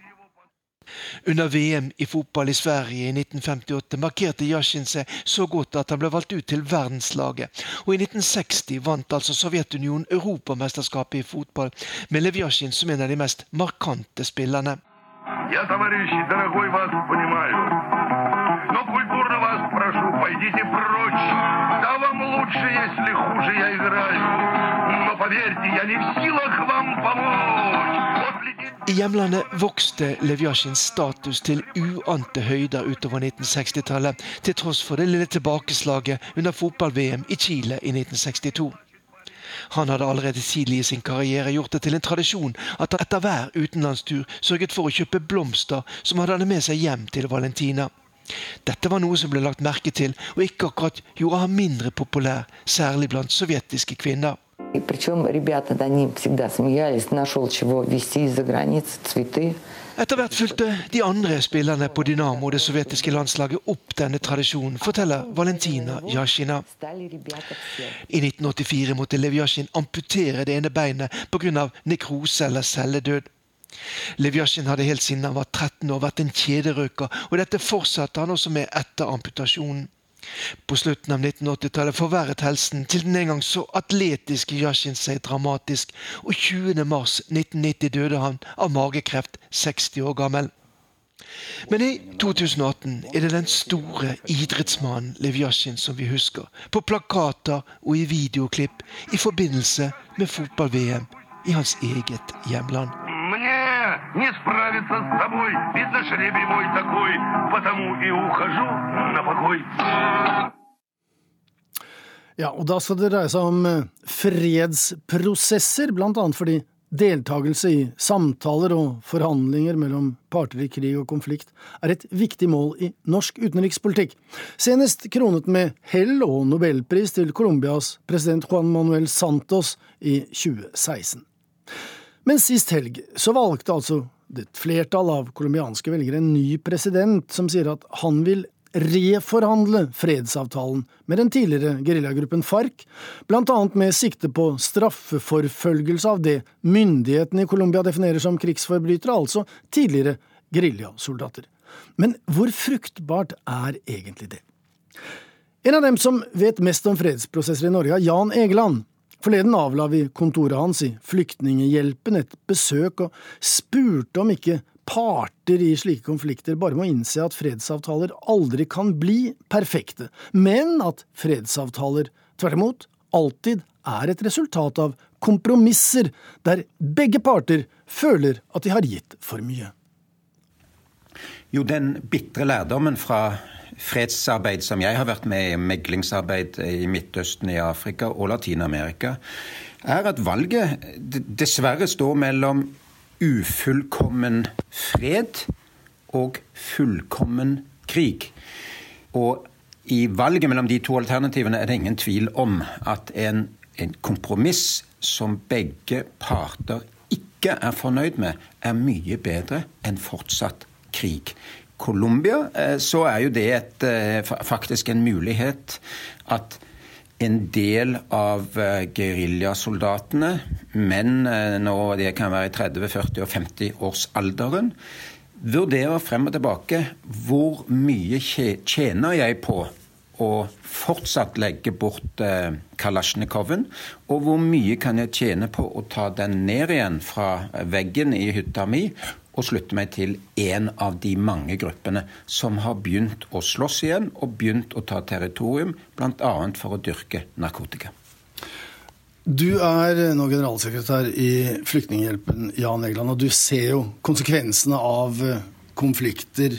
Under VM i fotball i Sverige i 1958 markerte Yashin seg så godt at han ble valgt ut til verdenslaget. Og i 1960 vant altså Sovjetunionen Europamesterskapet i fotball med Lev Yashin som en av de mest markante spillerne. Я, товарищи, дорогой, вас понимаю. пойдите прочь. Да вам лучше, если хуже я играю. Но поверьте, я не в силах вам помочь. I hjemlandet vokste Levjasjins status til uante høyder utover 1960-tallet, til tross for det lille tilbakeslaget under fotball-VM i Chile i 1962. Han hadde allerede tidlig i sin karriere gjort det til en tradisjon at han etter hver utenlandstur sørget for å kjøpe blomster som han hadde med seg hjem til Valentina. Dette var noe som ble lagt merke til, og ikke akkurat gjorde ham mindre populær, særlig blant sovjetiske kvinner. Причем ребята над ним всегда смеялись, нашел чего везти из-за границы, цветы. Etter hvert fulgte de andre spillerne på Dynamo det sovjetiske landslaget opp denne tradisjonen, forteller Valentina Jasjina. I 1984 måtte Lev Jasjin amputere det ene beinet pga. nekrose eller celledød. Lev Yashin hadde helt siden han var 13 år vært en kjederøyker, og dette fortsatte han også med etter amputasjonen. På slutten av 1980-tallet forverret helsen til den en gang så atletiske Yashin seg dramatisk, og 20.3.1990 døde han av magekreft, 60 år gammel. Men i 2018 er det den store idrettsmannen Lev Yashin som vi husker, på plakater og i videoklipp i forbindelse med fotball-VM i hans eget hjemland не справиться с тобой. Видно, жребий мой такой, потому и ухожу на покой. Ja, og da skal det dreie seg om eh, fredsprosesser, blant annet fordi deltakelse i samtaler og forhandlinger mellom parter i krig og konflikt er et viktig mål i norsk utenrikspolitikk. Senest kronet med hell og nobelpris til Colombias president Juan Manuel Santos i 2016. Men sist helg så valgte altså et flertall av colombianske velgere en ny president som sier at han vil reforhandle fredsavtalen med den tidligere geriljagruppen FARC, annet med sikte på straffeforfølgelse av det myndighetene i Colombia definerer som krigsforbrytere, altså tidligere geriljasoldater. Men hvor fruktbart er egentlig det? En av dem som vet mest om fredsprosesser i Norge, er Jan Egeland. Forleden avla vi kontoret hans i Flyktninghjelpen et besøk og spurte om ikke parter i slike konflikter bare må innse at fredsavtaler aldri kan bli perfekte, men at fredsavtaler tvert imot alltid er et resultat av kompromisser der begge parter føler at de har gitt for mye. Jo, den bitre lærdommen fra fredsarbeid som jeg har vært med i, meglingsarbeid i Midtøsten, i Afrika og Latin-Amerika, er at valget dessverre står mellom ufullkommen fred og fullkommen krig. Og i valget mellom de to alternativene er det ingen tvil om at en, en kompromiss som begge parter ikke er fornøyd med, er mye bedre enn fortsatt krig. Colombia, eh, så er jo det et, eh, faktisk en mulighet at en del av eh, geriljasoldatene, menn nå det kan være i 30-, 40- og 50-årsalderen, vurderer frem og tilbake hvor mye tjener jeg på å fortsatt legge bort kalasjnikoven, og hvor mye kan jeg tjene på å ta den ned igjen fra veggen i hytta mi og slutte meg til en av de mange gruppene som har begynt å slåss igjen og begynt å ta territorium, bl.a. for å dyrke narkotika. Du er nå generalsekretær i Flyktninghjelpen, Jan Egeland, og du ser jo konsekvensene av konflikter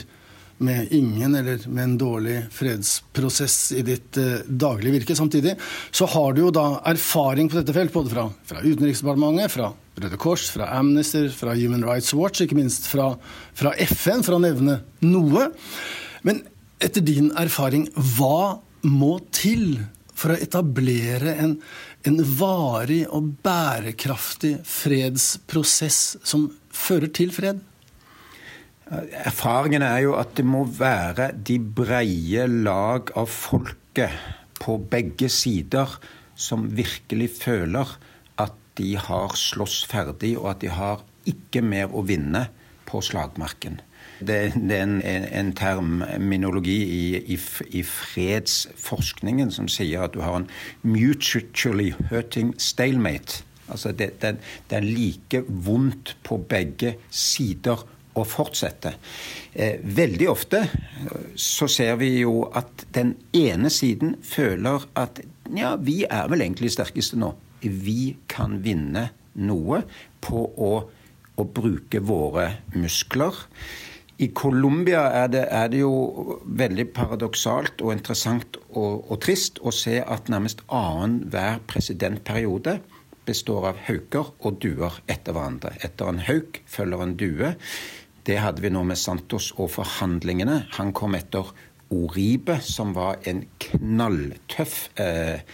med ingen eller med en dårlig fredsprosess i ditt eh, daglige virke. Samtidig så har du jo da erfaring på dette felt, både fra, fra Utenriksdepartementet, fra Røde Kors, fra Amnesty, fra Human Rights Watch, ikke minst fra, fra FN, for å nevne noe. Men etter din erfaring, hva må til for å etablere en, en varig og bærekraftig fredsprosess som fører til fred? Erfaringen er jo at det må være de breie lag av folket på begge sider som virkelig føler de har slåss ferdig, og at de har ikke mer å vinne på slagmarken. Det, det er en, en terminologi i, i, i, fredsforskningen som sier at du har en mutually hurting stalemate. Altså det, det, det er like vondt på begge sider å fortsette. Eh, veldig ofte så ser vi jo at den ene siden føler at ja, vi er vel egentlig sterkeste nå vi kan vinne noe på å, å bruke våre muskler. I Colombia er, er det, jo veldig paradoksalt og interessant og, og trist å se at nærmest annenhver presidentperiode består av hauker og duer etter hverandre. Etter en hauk følger en due. Det hadde vi nå med Santos og forhandlingene. Han kom etter Oribe, som var en knalltøff eh,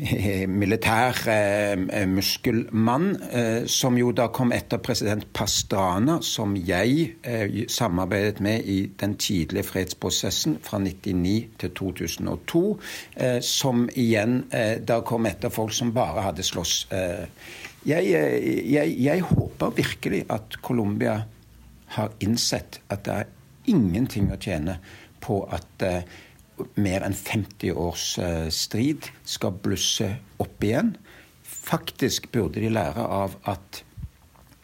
*laughs* militær eh, muskelmann, eh, som jo da kom etter president Pastrana, som jeg eh, samarbeidet med i den tidlige fredsprosessen fra 1999 til 2002, eh, som igjen eh, da kom etter folk som bare hadde slåss. Eh, jeg, jeg, jeg håper virkelig at Colombia har innsett at det er ingenting å tjene på at mer enn 50 års eh, strid skal blusse opp igjen. Faktisk burde de lære av at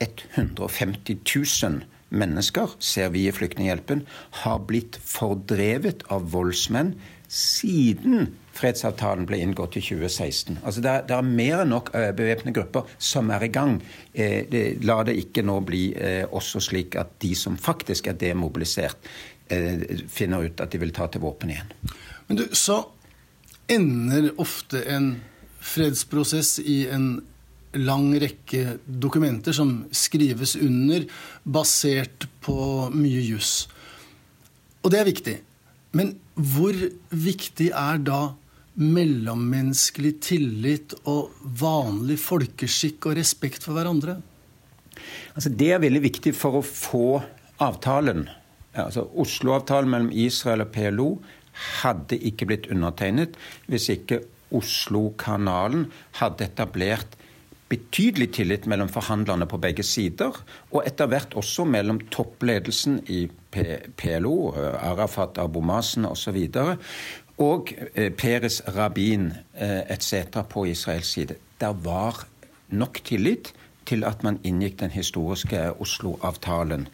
150 000 mennesker, ser vi i Flyktninghjelpen, har blitt fordrevet av voldsmenn siden fredsavtalen ble inngått i 2016. Altså det, er, det er mer enn nok uh, bevæpnede grupper som er i gang. Eh, det, la det ikke nå bli eh, også slik at de som faktisk er demobilisert, Eh, finner ut at de vil ta til våpen igjen. Men du, Så ender ofte en fredsprosess i en lang rekke dokumenter som skrives under, basert på mye juss. Og det er viktig. Men hvor viktig er da mellommenneskelig tillit og vanlig folkeskikk og respekt for hverandre? Altså, det er veldig viktig for å få avtalen altså Oslo-avtalen mellom Israel og PLO hadde ikke blitt undertegnet hvis ikke Oslo-kanalen hadde etablert betydelig tillit mellom forhandlerne på begge sider, og etter hvert også mellom toppledelsen i PLO, Arafat, Abu Mazen osv., og eh, Peres Rabin eh, etc. på Israels side. Det var nok tillit til at man inngikk den historiske Oslo-avtalen.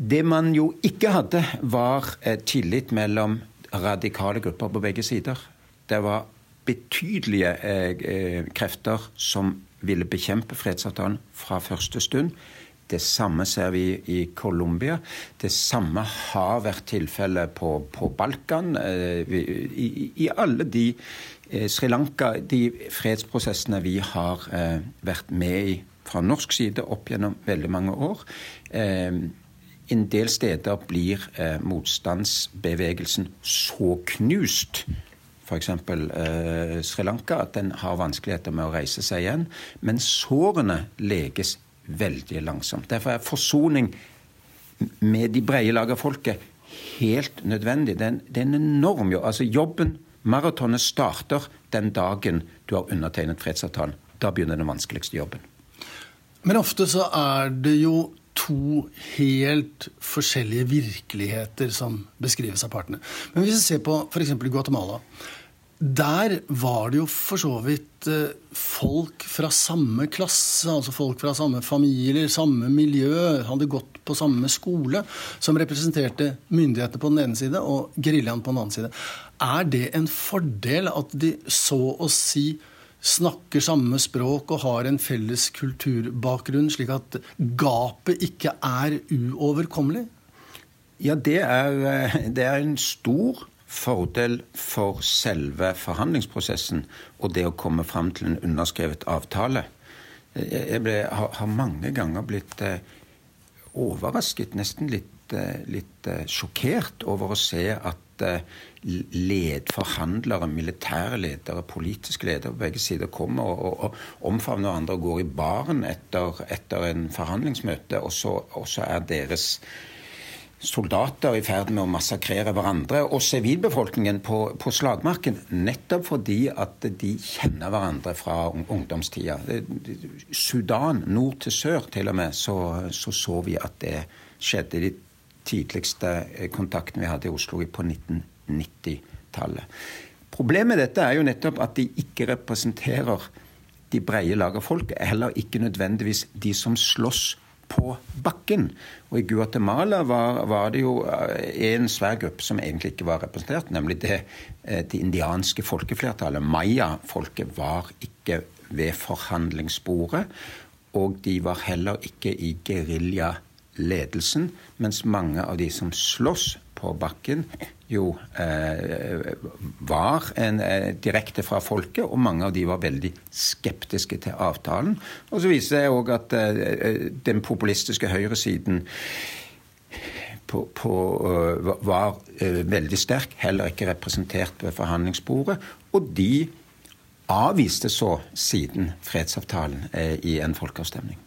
Det man jo ikke hadde, var eh, tillit mellom radikale grupper på begge sider. Det var betydelige eh, eh, krefter som ville bekjempe fredsavtalen fra første stund. Det samme ser vi i Colombia. Det samme har vært tilfellet på, på Balkan. I, I, alle de Sri Lanka, de fredsprosessene vi har vært med i fra norsk side opp gjennom veldig mange år. En del steder blir eh, motstandsbevegelsen så knust, f.eks. Eh, Sri Lanka, at den har vanskeligheter med å reise seg igjen. Men sårene leges veldig langsomt. Derfor er forsoning med de brede lag av folket helt nødvendig. Det er en enorm jobb. Altså jobben, maratonet, starter den dagen du har undertegnet fredsavtalen. Da begynner den vanskeligste jobben. Men ofte så er det jo to helt forskjellige virkeligheter som beskrives av partene. Men hvis vi ser på f.eks. Guatemala. Der var det jo for så vidt eh, folk fra samme klasse, altså folk fra samme familier, samme miljø, hadde gått på samme skole, som representerte myndighetene på den ene side og geriljaen på den andre side. Er det en fordel at de så å si snakker samme språk og har en felles kulturbakgrunn, slik at gapet ikke er uoverkommelig? Ja, det er, det er en stor fordel for selve forhandlingsprosessen og det å komme fram til en underskrevet avtale. Jeg ble, har, mange ganger blitt eh, overrasket, nesten litt, eh, litt eh, sjokkert over å se at led, forhandlere, militære ledere, politiske ledere på begge sider kommer og, og, og omfavner hverandre og går i baren etter, etter en forhandlingsmøte, og så, og så, er deres soldater i ferd med å massakrere hverandre og sivilbefolkningen på, på, slagmarken. Nettopp fordi at de kjenner hverandre fra ungdomstida. Sudan, nord til sør til og med, så så, så vi at det skjedde. De tidligste kontakten vi hadde i Oslo på 1990 90-tallet. Problemet med dette er jo nettopp at de ikke representerer de breie lag av folk, heller ikke nødvendigvis de som slåss på bakken. Og I Guatemala var, var, det jo eh, en svær gruppe som egentlig ikke var representert, nemlig det, eh, det indianske folkeflertallet. Maya-folket var ikke ved forhandlingsbordet. Og de var heller ikke i geriljaledelsen, mens mange av de som slåss på bakken, jo eh, var en, eh, direkte fra folket, og mange av de var veldig skeptiske til avtalen. Og så viser det òg at eh, den populistiske høyresiden på, på, uh, var uh, veldig sterk, heller ikke representert ved forhandlingsbordet. Og de avviste så siden fredsavtalen eh, i en folkeavstemning.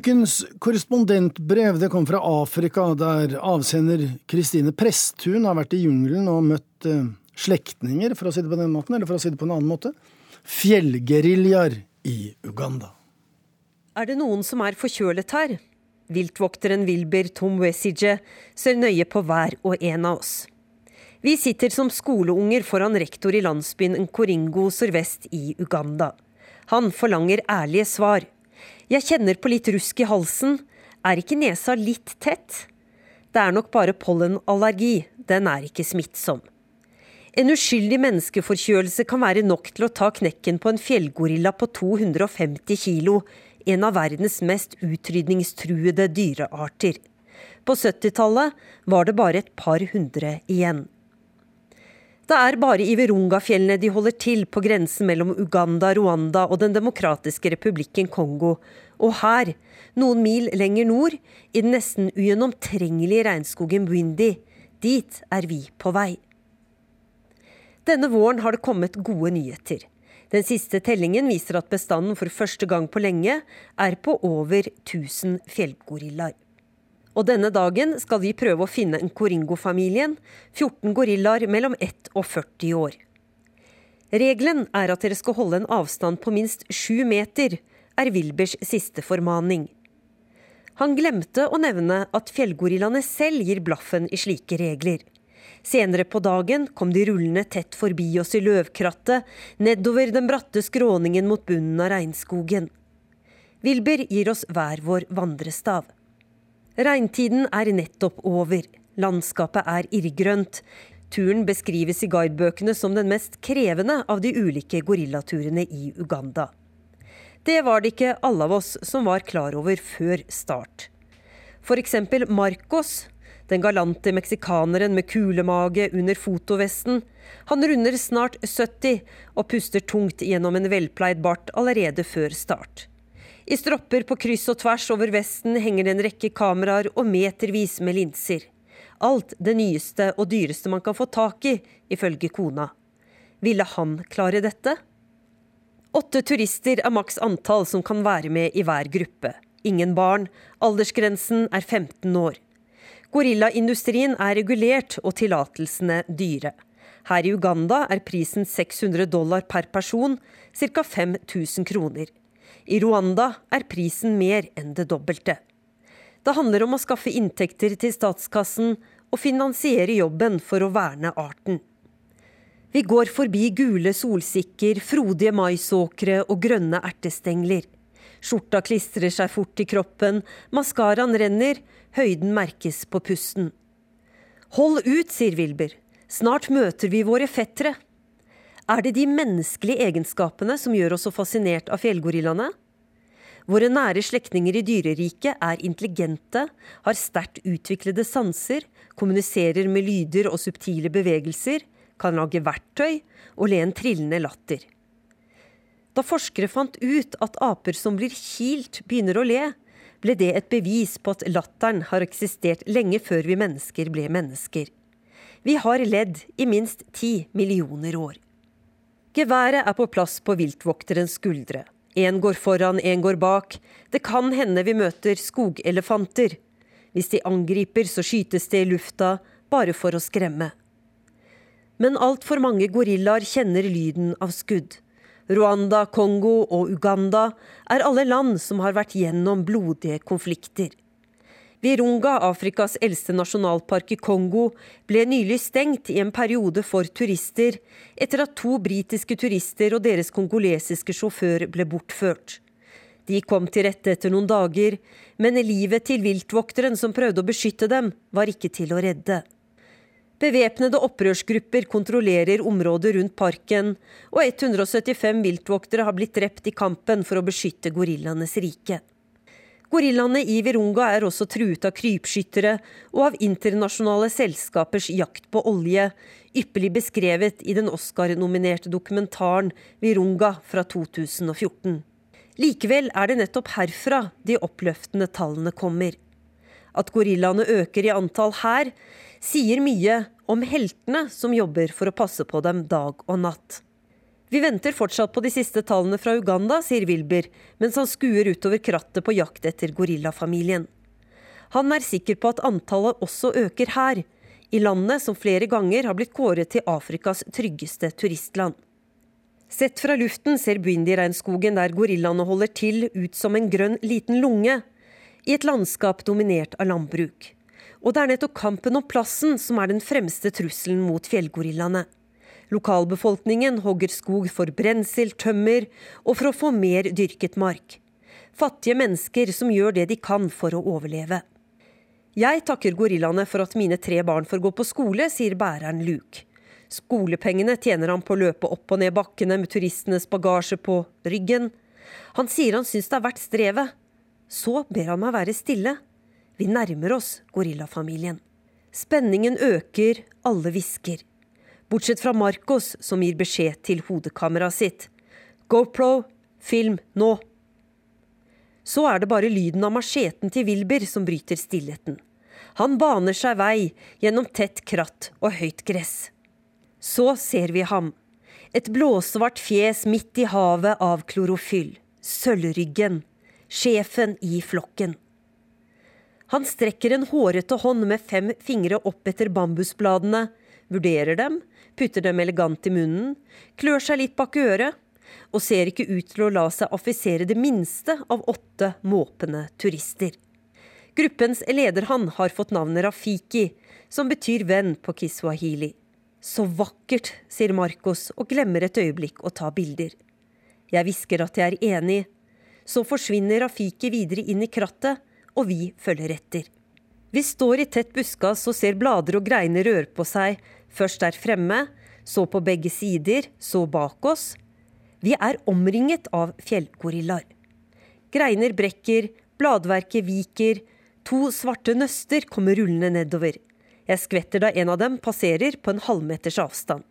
Ukens korrespondentbrev det kom fra Afrika, der avsender Kristine Presttun har vært i jungelen og møtt eh, slektninger, for å si det på den måten, eller for å si det på en annen måte. Fjellgeriljaer i Uganda. Er det noen som er forkjølet her? Viltvokteren Wilber Tomwesije ser nøye på hver og en av oss. Vi sitter som skoleunger foran rektor i landsbyen Nkoringo sørvest i Uganda. Han forlanger ærlige svar. Jeg kjenner på litt rusk i halsen. Er ikke nesa litt tett? Det er nok bare pollenallergi. Den er ikke smittsom. En uskyldig menneskeforkjølelse kan være nok til å ta knekken på en fjellgorilla på 250 kilo, en av verdens mest utrydningstruede dyrearter. På 70-tallet var det bare et par hundre igjen. Det er bare i Virunga-fjellene de holder til, på grensen mellom Uganda, Rwanda og Den demokratiske republikken Kongo. Og her, noen mil lenger nord, i den nesten ugjennomtrengelige regnskogen Bwindi. Dit er vi på vei. Denne våren har det kommet gode nyheter. Den siste tellingen viser at bestanden for første gang på lenge er på over 1000 fjellgorillaer. Og denne dagen skal vi prøve å finne en Koringo-familien, 14 gorillaer mellom 1 og 40 år. Regelen er at dere skal holde en avstand på minst sju meter, er Wilbers siste formaning. Han glemte å nevne at fjellgorillaene selv gir blaffen i slike regler. Senere på dagen kom de rullende tett forbi oss i løvkrattet, nedover den bratte skråningen mot bunnen av regnskogen. Wilber gir oss hver vår vandrestav. Regntiden er nettopp over. Landskapet er irrgrønt. Turen beskrives i guidebøkene som den mest krevende av de ulike gorillaturene i Uganda. Det var det ikke alle av oss som var klar over før start. F.eks. Marcos, den galante meksikaneren med kulemage under fotovesten. Han runder snart 70 og puster tungt gjennom en velpleid bart allerede før start. I stropper på kryss og tvers over Vesten henger det en rekke kameraer og metervis med linser. Alt det nyeste og dyreste man kan få tak i, ifølge kona. Ville han klare dette? Åtte turister er maks antall som kan være med i hver gruppe. Ingen barn. Aldersgrensen er 15 år. Gorillaindustrien er regulert og tillatelsene dyre. Her i Uganda er prisen 600 dollar per person, ca. 5000 kroner. I Rwanda er prisen mer enn det dobbelte. Det handler om å skaffe inntekter til statskassen og finansiere jobben for å verne arten. Vi går forbi gule solsikker, frodige maisåkre og grønne ertestengler. Skjorta klistrer seg fort i kroppen, maskaraen renner, høyden merkes på pusten. Hold ut, sier Wilber. Snart møter vi våre fettere. Er det de menneskelige egenskapene som gjør oss så fascinert av fjellgorillaene? Våre nære slektninger i dyreriket er intelligente, har sterkt utviklede sanser, kommuniserer med lyder og subtile bevegelser, kan lage verktøy og le en trillende latter. Da forskere fant ut at aper som blir kilt, begynner å le, ble det et bevis på at latteren har eksistert lenge før vi mennesker ble mennesker. Vi har ledd i minst ti millioner år. Geværet er på plass på viltvokterens skuldre. Én går foran, én går bak. Det kan hende vi møter skogelefanter. Hvis de angriper, så skytes det i lufta, bare for å skremme. Men altfor mange gorillaer kjenner lyden av skudd. Rwanda, Kongo og Uganda er alle land som har vært gjennom blodige konflikter. Virunga, Afrikas eldste nasjonalpark i Kongo, ble nylig stengt i en periode for turister, etter at to britiske turister og deres kongolesiske sjåfør ble bortført. De kom til rette etter noen dager, men livet til viltvokteren som prøvde å beskytte dem, var ikke til å redde. Bevæpnede opprørsgrupper kontrollerer området rundt parken, og 175 viltvoktere har blitt drept i kampen for å beskytte gorillaenes rike. Gorillaene i Virunga er også truet av krypskyttere og av internasjonale selskapers jakt på olje, ypperlig beskrevet i den Oscar-nominerte dokumentaren 'Virunga' fra 2014. Likevel er det nettopp herfra de oppløftende tallene kommer. At gorillaene øker i antall her, sier mye om heltene som jobber for å passe på dem dag og natt. Vi venter fortsatt på de siste tallene fra Uganda, sier Wilber, mens han skuer utover krattet på jakt etter gorillafamilien. Han er sikker på at antallet også øker her, i landet som flere ganger har blitt kåret til Afrikas tryggeste turistland. Sett fra luften ser Bwindi-regnskogen der gorillaene holder til, ut som en grønn liten lunge, i et landskap dominert av landbruk. Og det er nettopp kampen om plassen som er den fremste trusselen mot fjellgorillaene. Lokalbefolkningen hogger skog for brensel, tømmer og for å få mer dyrket mark. Fattige mennesker som gjør det de kan for å overleve. Jeg takker gorillaene for at mine tre barn får gå på skole, sier bæreren Luke. Skolepengene tjener han på å løpe opp og ned bakkene med turistenes bagasje på ryggen. Han sier han syns det er verdt strevet. Så ber han meg være stille. Vi nærmer oss gorillafamilien. Spenningen øker, alle hvisker. Bortsett fra Marcos, som gir beskjed til hodekameraet sitt. GoPro, film nå! Så er det bare lyden av macheten til Wilber som bryter stillheten. Han baner seg vei gjennom tett kratt og høyt gress. Så ser vi ham. Et blåsvart fjes midt i havet av klorofyll. Sølvryggen. Sjefen i flokken. Han strekker en hårete hånd med fem fingre opp etter bambusbladene, vurderer dem, putter dem elegant i munnen, klør seg litt bak øret og ser ikke ut til å la seg affisere det minste av åtte måpende turister. Gruppens lederhann har fått navnet Rafiki, som betyr venn på kiswahili. Så vakkert, sier Marcos og glemmer et øyeblikk å ta bilder. Jeg hvisker at jeg er enig. Så forsvinner Rafiki videre inn i krattet, og vi følger etter. Vi står i tett buskas og ser blader og greiner røre på seg, først der fremme, så på begge sider, så bak oss, vi er omringet av fjellgorillaer. Greiner brekker, bladverket viker, to svarte nøster kommer rullende nedover. Jeg skvetter da en av dem passerer på en halvmeters avstand.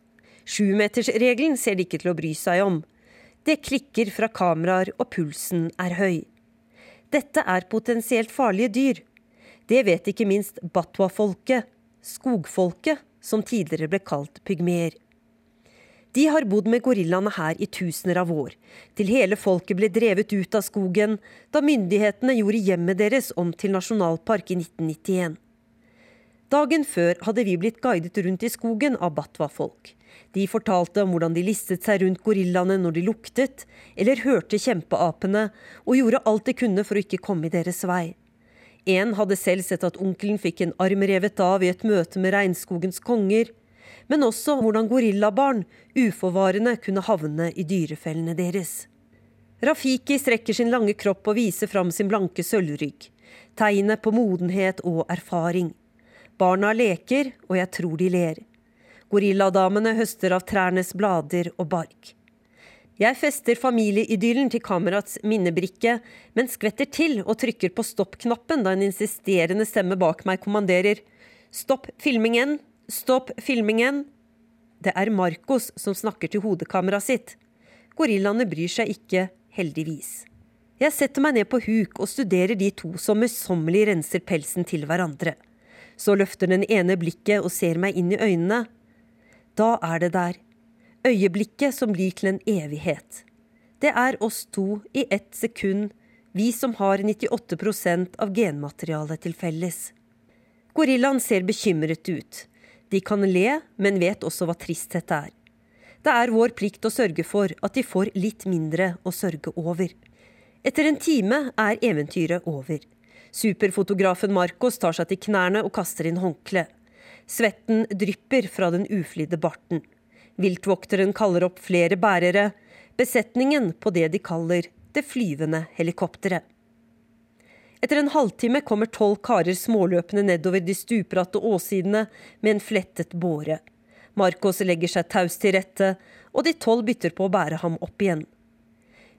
Sjumetersregelen ser de ikke til å bry seg om. Det klikker fra kameraer, og pulsen er høy. Dette er potensielt farlige dyr. Det vet ikke minst batwa-folket, skogfolket, som tidligere ble kalt pygmeer. De har bodd med gorillaene her i tusener av år, til hele folket ble drevet ut av skogen da myndighetene gjorde hjemmet deres om til nasjonalpark i 1991. Dagen før hadde vi blitt guidet rundt i skogen av Batwa-folk. De fortalte om hvordan de listet seg rundt gorillaene når de luktet, eller hørte kjempeapene, og gjorde alt de kunne for å ikke komme i deres vei. En hadde selv sett at onkelen fikk en arm revet av i et møte med regnskogens konger, men også hvordan gorillabarn uforvarende kunne havne i dyrefellene deres. Rafiki strekker sin lange kropp og viser fram sin blanke sølvrygg, tegnet på modenhet og erfaring. Barna leker, og jeg tror de ler. Gorilladamene høster av trærnes blader og bark. Jeg fester familieidyllen til kamerats minnebrikke, men skvetter til og trykker på stopp-knappen da en insisterende stemme bak meg kommanderer Stopp filmingen, Stopp filmingen! Det er Marcos som snakker til hodekameraet sitt. Gorillaene bryr seg ikke, heldigvis. Jeg setter meg ned på huk og studerer de to som møysommelig renser pelsen til hverandre. Så løfter den ene blikket og ser meg inn i øynene. Da er det der. Øyeblikket som blir til en evighet. Det er oss to i ett sekund, vi som har 98 av genmaterialet til felles. Gorillaen ser bekymret ut. De kan le, men vet også hva tristhet er. Det er vår plikt å sørge for at de får litt mindre å sørge over. Etter en time er eventyret over. Superfotografen Marcos tar seg til knærne og kaster inn håndkle. Svetten drypper fra den uflidde barten. Viltvokteren kaller opp flere bærere. Besetningen på det de kaller det flyvende helikopteret. Etter en halvtime kommer tolv karer småløpende nedover de stupbratte åssidene med en flettet båre. Marcos legger seg taust til rette, og de tolv bytter på å bære ham opp igjen.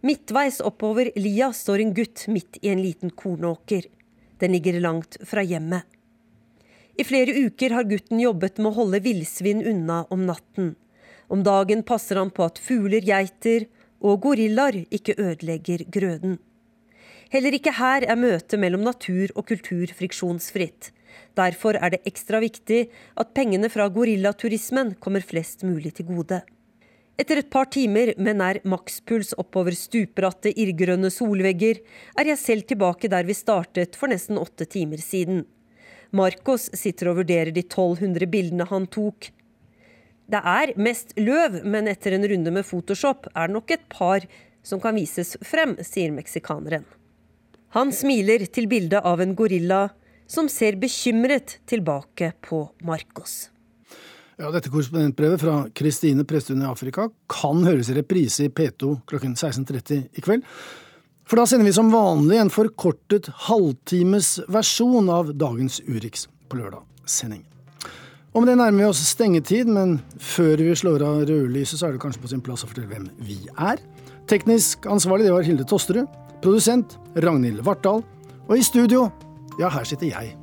Midtveis oppover lia står en gutt midt i en liten kornåker. Den ligger langt fra hjemmet. I flere uker har gutten jobbet med å holde villsvin unna om natten. Om dagen passer han på at fugler, geiter og gorillaer ikke ødelegger grøden. Heller ikke her er møtet mellom natur og kultur friksjonsfritt. Derfor er det ekstra viktig at pengene fra gorillaturismen kommer flest mulig til gode. Etter et par timer med nær makspuls oppover stupbratte irrgrønne solvegger, er jeg selv tilbake der vi startet for nesten åtte timer siden. Marcos sitter og vurderer de 1200 bildene han tok. Det er mest løv, men etter en runde med Photoshop er det nok et par som kan vises frem, sier meksikaneren. Han smiler til bildet av en gorilla som ser bekymret tilbake på Marcos. Ja, Dette korrespondentbrevet fra Kristine Presttun i Afrika kan høres i reprise i P2 klokken 16.30 i kveld. For da sender vi som vanlig en forkortet halvtimes versjon av dagens Urix på lørdag-sending. Med det nærmer vi oss stengetid, men før vi slår av rødlyset, så er det kanskje på sin plass å fortelle hvem vi er. Teknisk ansvarlig det var Hilde Tosterud. Produsent Ragnhild Vartdal. Og i studio, ja, her sitter jeg,